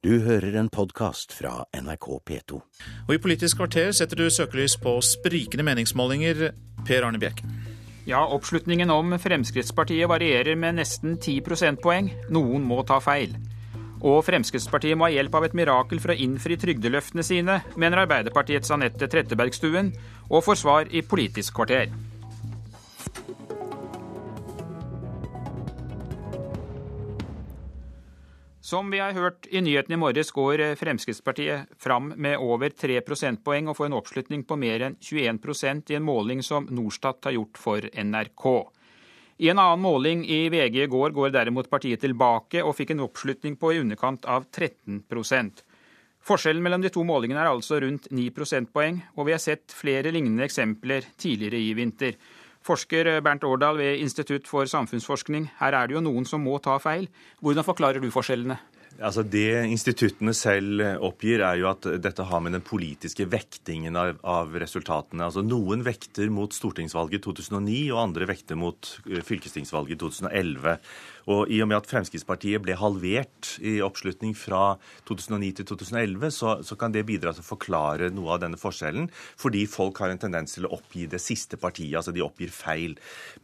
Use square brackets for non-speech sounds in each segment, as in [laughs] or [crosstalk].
Du hører en podkast fra NRK P2. Og i Politisk kvarter setter du søkelys på sprikende meningsmålinger. Per Arne Bjerke. Ja, oppslutningen om Fremskrittspartiet varierer med nesten 10 prosentpoeng. Noen må ta feil. Og Fremskrittspartiet må ha hjelp av et mirakel for å innfri trygdeløftene sine, mener Arbeiderpartiets Anette Trettebergstuen, og får svar i Politisk kvarter. Som vi har hørt i nyhetene i morges, går Fremskrittspartiet fram med over 3 prosentpoeng og får en oppslutning på mer enn 21% i en måling som Norstat har gjort for NRK. I en annen måling i VG i går går derimot partiet tilbake og fikk en oppslutning på i underkant av 13% Forskjellen mellom de to målingene er altså rundt 9 prosentpoeng, og vi har sett flere lignende eksempler tidligere i vinter. Forsker Bernt Årdal ved Institutt for samfunnsforskning, her er det jo noen som må ta feil. Hvordan forklarer du forskjellene? Altså Det instituttene selv oppgir, er jo at dette har med den politiske vektingen av, av, resultatene. Altså Noen vekter mot stortingsvalget 2009, og andre vekter mot eh, fylkestingsvalget 2011. Og I og med at Fremskrittspartiet ble halvert i oppslutning fra 2009 til 2011, så, så, kan det bidra til å forklare noe av denne forskjellen, fordi folk har en tendens til å oppgi det siste partiet. Altså de oppgir feil.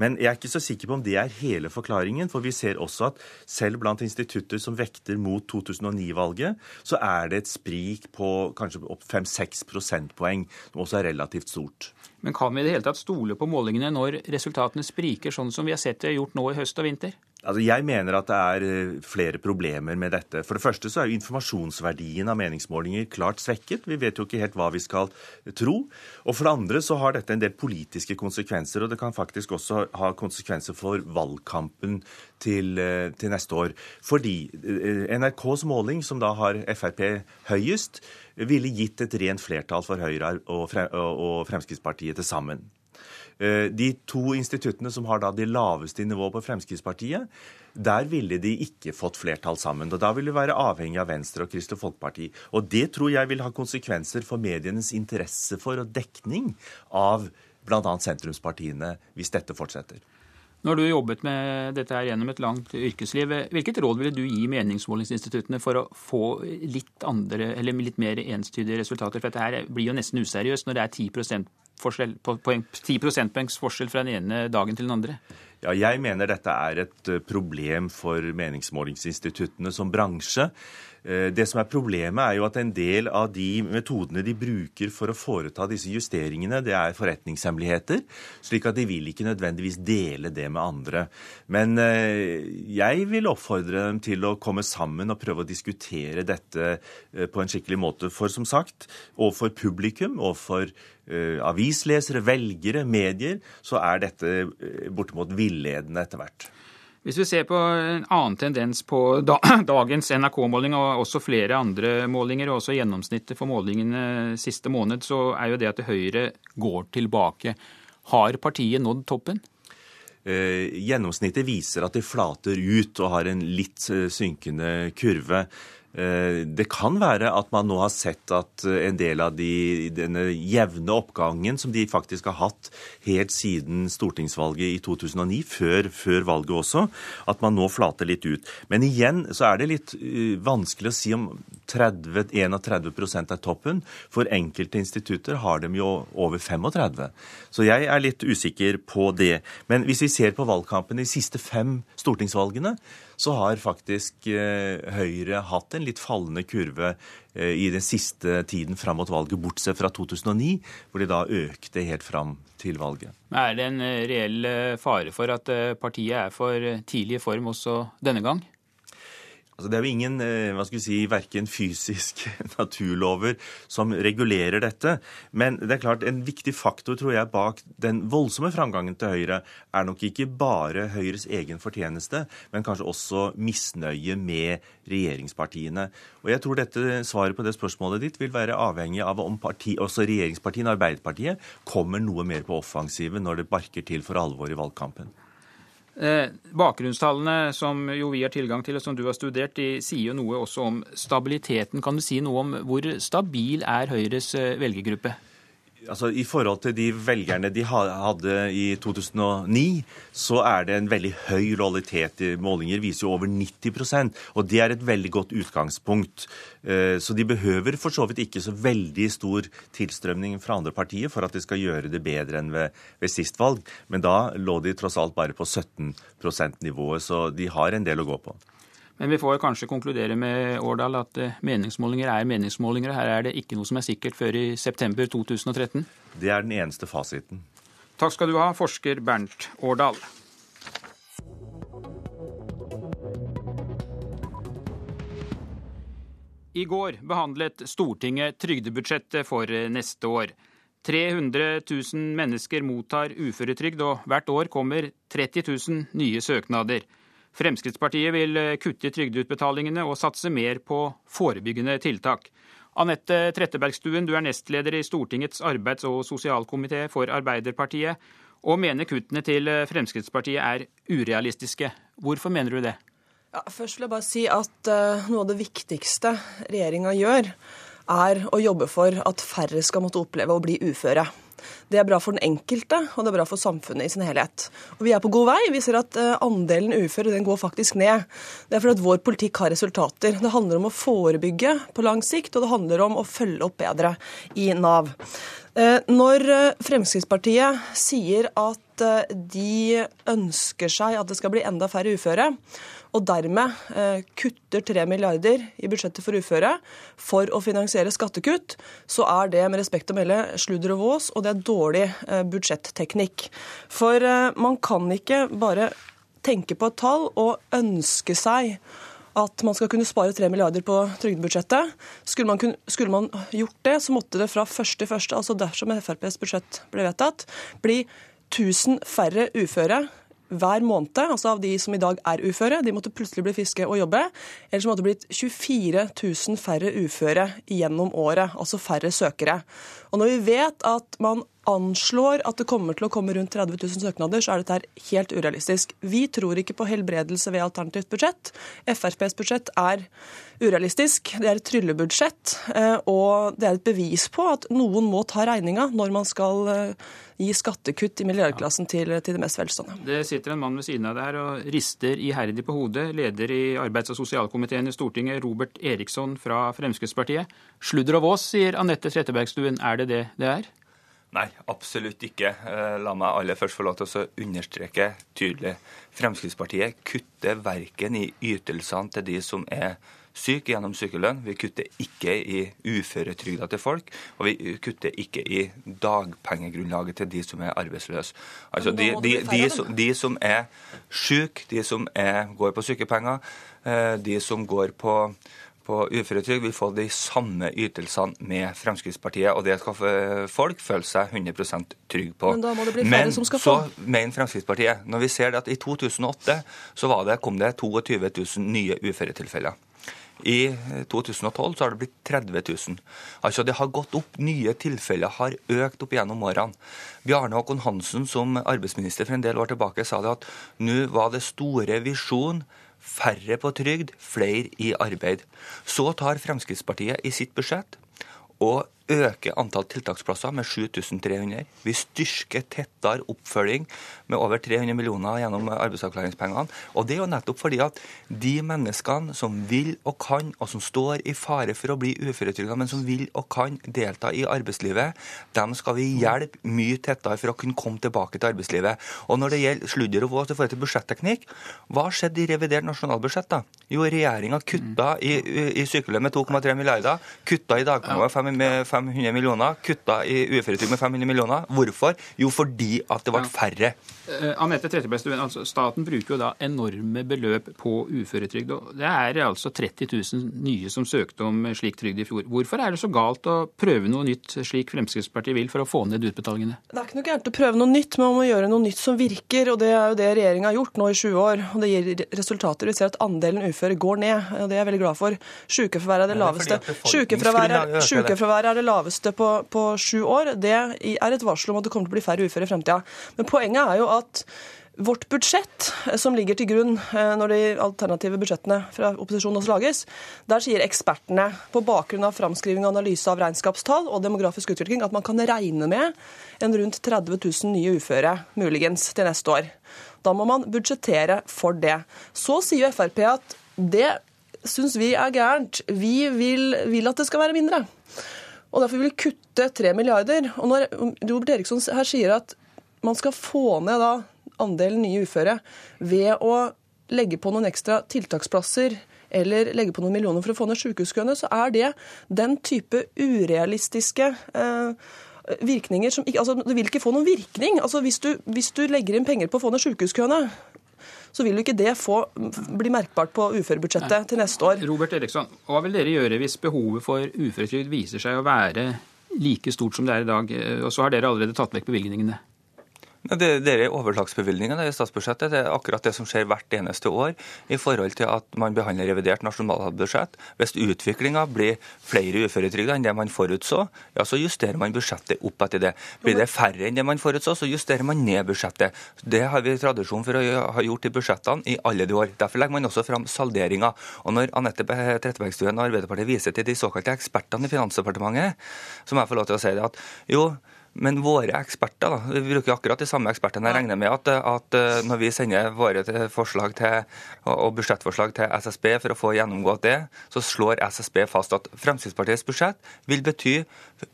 Men jeg er ikke så sikker på om det er hele forklaringen, for vi ser også at selv blant institutter som vekter mot 2009-valget, så er det et sprik på kanskje opp 5-6 prosentpoeng, som også er relativt stort. Men kan vi i det hele tatt stole på målingene når resultatene spriker, sånn som vi har sett det gjort nå i høst og vinter? Altså, jeg mener at det er eh, flere problemer med dette. For det første så er jo informasjonsverdien av meningsmålinger klart svekket. Vi vet jo ikke helt hva vi skal tro. Og for det andre så har dette en del politiske konsekvenser, og det kan faktisk også ha konsekvenser for valgkampen til, eh, til neste år. Fordi eh, NRKs måling, som da har Frp høyest, ville gitt et rent flertall for Høyre og Fremskrittspartiet til sammen. Eh, de to instituttene som har da de laveste nivå på Fremskrittspartiet, der ville de ikke fått flertall sammen. og Da vil de være avhengig av Venstre og Kristelig Folkeparti. Og Det tror jeg vil ha konsekvenser for medienes interesse for og dekning av bl.a. sentrumspartiene, hvis dette fortsetter. Når du har jobbet med dette her gjennom et langt yrkesliv, hvilket råd ville du gi meningsmålingsinstituttene for å få litt andre, litt mer enstydige resultater? For dette her blir jo nesten useriøst når det er 10 forskjell, poeng, 10 prosentpoengs forskjell fra den ene dagen til den andre? Ja, jeg mener dette er et eh, problem for meningsmålingsinstituttene som bransje. Eh, det som er Problemet er jo at en del av de metodene de bruker for å foreta disse justeringene, det er forretningshemmeligheter, slik at de vil ikke nødvendigvis dele det med andre. Men eh, jeg vil oppfordre dem til å komme sammen og prøve å diskutere dette eh, på en skikkelig måte. For som sagt, overfor publikum, overfor avislesere, velgere, medier, så er dette bortimot villedende etter hvert. Hvis vi ser på en annen tendens på [clears throat] dagens NRK-måling og også flere andre målinger, og også gjennomsnittet for målingene siste måned, så er jo det at Høyre går tilbake. Har partiet nådd toppen? Eh, gjennomsnittet viser at de flater ut og har en litt eh, synkende kurve. Eh, det kan være at man nå har sett at eh, en del av de, denne jevne oppgangen som de faktisk har hatt helt siden stortingsvalget i 2009, før, før valget også, at man nå flater litt ut. Men igjen så er det litt uh, vanskelig å si om 30, 31 er toppen. For enkelte institutter har dem jo over 35. Så jeg er litt usikker på det. Men hvis vi ser på valgkampen de siste fem stortingsvalgene, så har faktisk eh, Høyre hatt en litt fallende kurve eh, i den siste tiden fram mot valget, bortsett fra 2009, hvor de da økte helt fram til valget. Er det en eh, reell fare for at partiet er for tidlig i form også denne gang? Altså, det er jo ingen eh, hva skal vi si, verken fysiske [laughs] naturlover som regulerer dette. Men det er klart en viktig faktor tror jeg, bak den voldsomme framgangen til Høyre er nok ikke bare Høyres egen fortjeneste, men kanskje også misnøye med regjeringspartiene. Og jeg tror dette svaret på det spørsmålet ditt vil være avhengig av om parti, også regjeringspartiene, Arbeiderpartiet, kommer noe mer på offensiven når det barker til for alvor i valgkampen. Eh, bakgrunnstallene som jo vi har tilgang til, og som du har studert, de sier jo noe også om stabiliteten. Kan du si noe om hvor stabil er Høyres eh, velgergruppe? Altså, I forhold til de velgerne de hadde i 2009, så er det en veldig høy lojalitet. Målinger viser jo over 90% og det er et veldig godt utgangspunkt. Eh, så de behøver for så vidt ikke så veldig stor tilstrømning fra andre partier for at de skal gjøre det bedre enn ved, ved sist valg. Men da lå de tross alt bare på 17 %-nivået, så de har en del å gå på. Men vi får kanskje konkludere med Årdal at eh, meningsmålinger er meningsmålinger. Her er det ikke noe som er sikkert før i september 2013? Det er den eneste fasiten. Takk skal du ha, forsker Bernt Årdal. I går behandlet Stortinget trygdebudsjettet for neste år. 300 000 mennesker mottar uføretrygd, og hvert år kommer 30 000 nye søknader. Fremskrittspartiet vil eh, kutte i trygdeutbetalingene og satse mer på forebyggende tiltak. Anette Trettebergstuen, du er nestleder i Stortingets arbeids- og sosialkomité for Arbeiderpartiet, og mener kuttene til eh, Fremskrittspartiet er urealistiske. Hvorfor mener du det? Ja, først vil jeg bare si at uh, noe av det viktigste regjeringa gjør, er å jobbe for at færre skal måtte oppleve å bli uføre. Det er bra for den enkelte, og det er bra for samfunnet i sin helhet. Og Vi er på god vei. Vi ser at eh, andelen uføre den går faktisk ned. Det er fordi at vår politikk har resultater. Det handler om å forebygge på lang sikt, og det handler om å følge opp bedre i Nav. Eh, når eh, Fremskrittspartiet sier at de ønsker seg at det skal bli enda færre uføre, og dermed eh, kutter 3 milliarder i budsjettet for uføre for å finansiere skattekutt, så er det med respekt å melde sludder og vås, og det er dårlig eh, budsjetteknikk. For eh, man kan ikke bare tenke på et tall og ønske seg at man skal kunne spare 3 milliarder på trygdebudsjettet. Skulle man, skulle man gjort det, så måtte det fra første til første, altså dersom FrPs budsjett ble vedtatt, bli 1000 færre uføre hver måned, altså av de som i dag er uføre, de måtte plutselig bli friske og jobbe. Ellers måtte det blitt 24 000 færre uføre gjennom året, altså færre søkere. Og når vi vet at man anslår at det kommer til å komme rundt 30 000 søknader, så er dette helt urealistisk. Vi tror ikke på helbredelse ved alternativt budsjett. FrPs budsjett er urealistisk. Det er et tryllebudsjett, eh, og det er et bevis på at noen må ta regninga når man skal eh, gi skattekutt i milliardklassen til, til de mest velstående. Det sitter en mann ved siden av deg og rister iherdig på hodet. Leder i arbeids- og sosialkomiteen i Stortinget, Robert Eriksson fra Fremskrittspartiet. Sludder og vås, sier Anette Trettebergstuen. Er det det det er? Nei, absolutt ikke. Eh, la meg aller først få lov til å understreke tydelig. Fremskrittspartiet kutter verken i ytelsene til de som er syke gjennom sykelønn. Vi kutter ikke i uføretrygda til folk, og vi kutter ikke i dagpengegrunnlaget til de som er arbeidsløse. Altså de, de, de, som, de som er syke, de som er, går på sykepenger, eh, de som går på på uføretrygd vil få de samme ytelsene med Fremskrittspartiet. Og det skal folk føle seg 100% trygge på. Men da må det bli Men, som skal få. så mener Fremskrittspartiet, når vi ser at i 2008 så det, kom det 22 000 nye uføretilfeller. I 2012 så har det blitt 30 000. Altså det har gått opp. Nye tilfeller har økt opp gjennom årene. Bjarne Håkon Hansen som arbeidsminister for en del år tilbake sa det at nå var det store visjon færre på trygd, flere i arbeid. Så tar Fremskrittspartiet i sitt budsjett og øker antall tiltaksplasser med 7300. Vi styrker tettere oppfølging med over 300 millioner gjennom arbeidsavklaringspengene. Og det er jo nettopp fordi at de menneskene som vil og kan, og som står i fare for å bli uføretrygda, men som vil og kan delta i arbeidslivet, dem skal vi hjelpe mye tettere for å kunne komme tilbake til arbeidslivet. Og når det gjelder sludder og vås i forhold til budsjetteknikk, hva skjedde i revidert nasjonalbudsjett? da? Jo, regjeringa kutta i, i sykelønn med 2,3 milliarder, kutta i dagpenger med 5 500 millioner, kutta i uføretrygd med 500 millioner. Hvorfor? Jo, fordi at det ble færre. Ja. Anette Trettebergstuen, altså staten bruker jo da enorme beløp på uføretrygd. Det er altså 30 000 nye som søkte om slik trygd i fjor. Hvorfor er det så galt å prøve noe nytt, slik Fremskrittspartiet vil, for å få ned utbetalingene? Det er ikke noe gærent å prøve noe nytt, men man må gjøre noe nytt som virker. og Det er jo det regjeringa har gjort nå i sju år. og Det gir resultater. Vi ser at andelen uføre går ned. og Det er jeg veldig glad for. Sykefraværet er det laveste. Sykefraværet er det laveste på, på sju år. Det er et varsel om at det kommer til å bli færre uføre i fremtida. Men poenget er jo at Vårt budsjett, eh, som ligger til grunn eh, når de alternative budsjettene fra opposisjonen også lages, der sier ekspertene på bakgrunn av framskriving og analyse av regnskapstall og demografisk utvikling at man kan regne med en rundt 30 000 nye uføre, muligens, til neste år. Da må man budsjettere for det. Så sier Frp at det syns vi er gærent. Vi vil, vil at det skal være mindre. Og derfor vil vi kutte 3 milliarder. Og når Robert Eriksson her sier at man skal få ned da andelen nye uføre ved å legge på noen ekstra tiltaksplasser eller legge på noen millioner for å få ned sykehuskøene, så er det den type urealistiske eh, virkninger som ikke, altså, Det vil ikke få noen virkning. Altså, hvis, du, hvis du legger inn penger på å få ned sykehuskøene, så vil jo ikke det få, bli merkbart på uførebudsjettet til neste år. Robert Eriksson, hva vil dere gjøre hvis behovet for uføretrygd viser seg å være like stort som det er i dag, og så har dere allerede tatt vekk bevilgningene? Det, det er overslagsbevilgningene i statsbudsjettet. Det er akkurat det som skjer hvert eneste år i forhold til at man behandler revidert nasjonalbudsjett. Hvis utviklinga blir flere uføretrygda enn det man forutså, ja, så justerer man budsjettet opp etter det. Blir det færre enn det man forutså, så justerer man ned budsjettet. Det har vi tradisjon for å ha gjort i budsjettene i alle de år. Derfor legger man også fram salderinga. Og når Anette Trettebergstuen og Arbeiderpartiet viser til de såkalte ekspertene i Finansdepartementet, så må jeg få lov til å si det at jo, men våre eksperter, da, vi bruker akkurat de samme ekspertene. Jeg regner med at, at eh, når vi sender våre forslag til, og budsjettforslag til SSB for å få gjennomgått det, så slår SSB fast at Fremskrittspartiets budsjett vil bety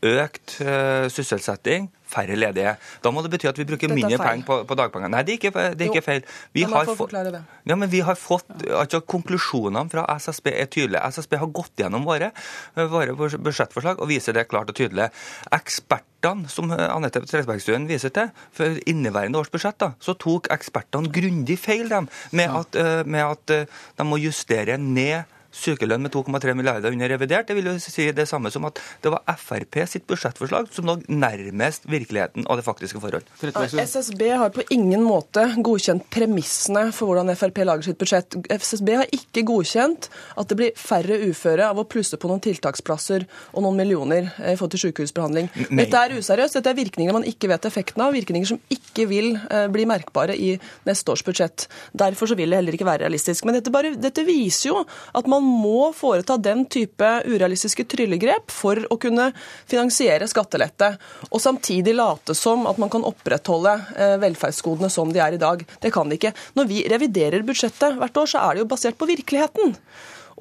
økt uh, sysselsetting, færre ledige. Da må det bety at vi bruker mindre penger på, på dagpenger. Nei, det er ikke, det er ikke feil. Vi har, fått, ja, men vi har fått, altså Konklusjonene fra SSB er tydelige. SSB har gått gjennom våre, våre budsjettforslag og viser det klart og tydelig. Ekspertene, som Anette Trettebergstuen viser til, for inneværende års budsjett, da, så tok ekspertene grundig feil dem, med at, eh, med at eh, de må justere ned sykelønn med 2,3 milliarder under revidert. Det vil jo si det samme som at det var Frp sitt budsjettforslag som lå nærmest virkeligheten og det faktiske forhold. SSB har på ingen måte godkjent premissene for hvordan Frp lager sitt budsjett. SSB har ikke godkjent at det blir færre uføre av å plusse på noen tiltaksplasser og noen millioner i forhold til sykehusbehandling. Nei. Dette er useriøst. Dette er virkninger man ikke vet effekten av, virkninger som ikke vil eh, bli merkbare i neste års budsjett. Derfor så vil det heller ikke være realistisk. Men dette, bare, dette viser jo at man man må foreta den type urealistiske tryllegrep for å kunne finansiere skattelette, og samtidig late som at man kan opprettholde eh, velferdsgodene som de er i dag. Det kan de ikke. Når vi reviderer budsjettet hvert år, så er det jo basert på virkeligheten.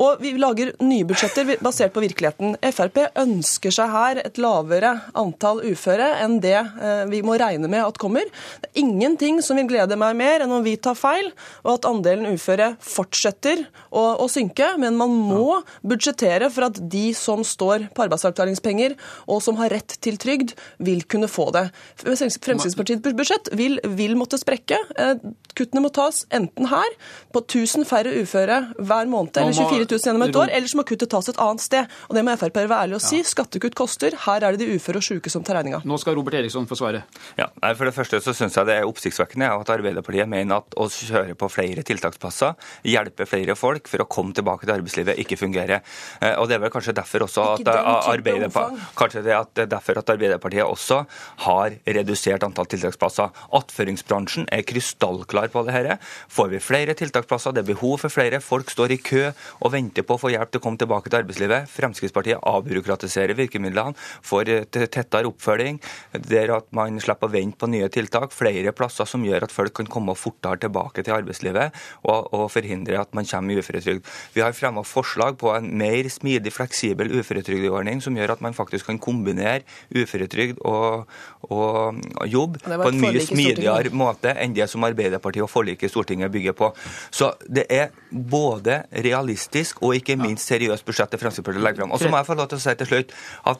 Og vi lager nye budsjetter basert på virkeligheten. Frp ønsker seg her et lavere antall uføre enn det eh, vi må regne med at kommer. Det er ingenting som vil glede meg mer enn om vi tar feil, og at andelen uføre fortsetter å, å synke. Men man må budsjettere for at de som står på arbeidsavklaringspenger, og som har rett til trygd, vil kunne få det. Fremskrittspartiets budsjett vil, vil måtte sprekke. Eh, kuttene må tas enten her, på 1000 færre uføre hver måned, eller 24 4000 gjennom et år, eller så må kuttet tas et annet sted. Og det må Frp være ærlig å si. Skattekutt koster. Her er det de uføre og syke som tar regninga. Nå skal Robert Eriksson få svare. Ja, For det første så syns jeg det er oppsiktsvekkende at Arbeiderpartiet mener at å kjøre på flere tiltaksplasser, hjelpe flere folk for å komme tilbake til arbeidslivet, ikke fungerer. Eh, og det er vel kanskje derfor også at, Arbeiderpartiet, kanskje det er derfor at Arbeiderpartiet også har redusert antall tiltaksplasser. Attføringsbransjen er krystallklar på det dette. Får vi flere tiltaksplasser, det er behov for flere, folk står i kø og venter på å få hjelp til å komme tilbake til arbeidslivet. Fremskrittspartiet avbyråkratiserer virkemidlene, får tettere oppfølging, der at man slipper å vente på nye tiltak, flere plasser som gjør at folk kan komme fortere tilbake til arbeidslivet, og, og forhindre at man kommer i uføretrygd. Vi har fremmet forslag på en mer smidig, fleksibel uføretrygdordning som gjør at man faktisk kan kombinere uføretrygd og, og jobb på en mye smidigere måte enn det som Arbeiderpartiet og forliket i Stortinget bygger på. Så det er både realistisk realistisk og ikke minst seriøst budsjett det Fremskrittspartiet legger fram. Og så må jeg få lov til å si til slutt at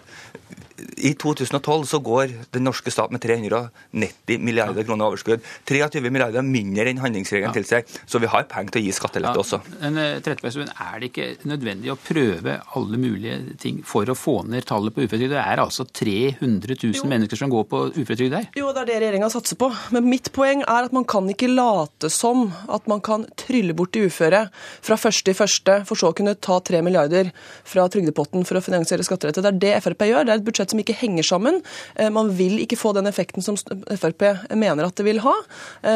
i 2012 så går den norske stat med 390 milliarder kroner overskudd. 23 milliarder mindre enn handlingsregelen tilsier. Så vi har penger til å gi skattelette også. Men eh, Er det ikke nødvendig å prøve alle mulige ting for å få ned tallet på uføretrygd? Det er altså 300 000 jo. mennesker som går på uføretrygd her. Jo, det er det regjeringa satser på. Men mitt poeng er at man kan ikke late som at man kan trylle bort de uføre fra første i første for så å kunne ta 3 milliarder fra trygdepotten for å finansiere skattelette. Det er det Frp gjør. Det er et budsjett som ikke henger sammen. Man vil ikke få den effekten som Frp mener at det vil ha.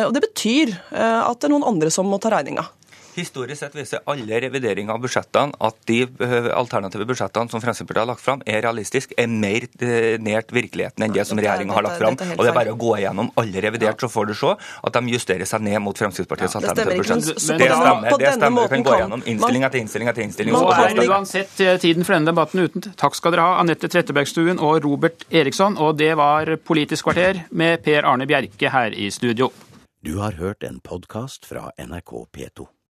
Og det betyr at det er noen andre som må ta regninga. Historisk sett viser alle revideringer av budsjettene at de eh, alternative budsjettene som Fremskrittspartiet har lagt fram, er realistiske, er mer eh, nært virkeligheten enn det som regjeringa har lagt fram. Og Det er bare å gå igjennom alle revidert, så får du se at de justerer seg ned mot Fremskrittspartiets alternative budsjett. Det stemmer. det stemmer. Du kan gå igjennom innstilling etter innstilling etter innstilling. Og er uansett eh, tiden for denne debatten uten. Takk skal dere ha, Anette Trettebergstuen og Robert Eriksson. Og det var Politisk kvarter med Per Arne Bjerke her i studio. Du har hørt en podkast fra NRK P2.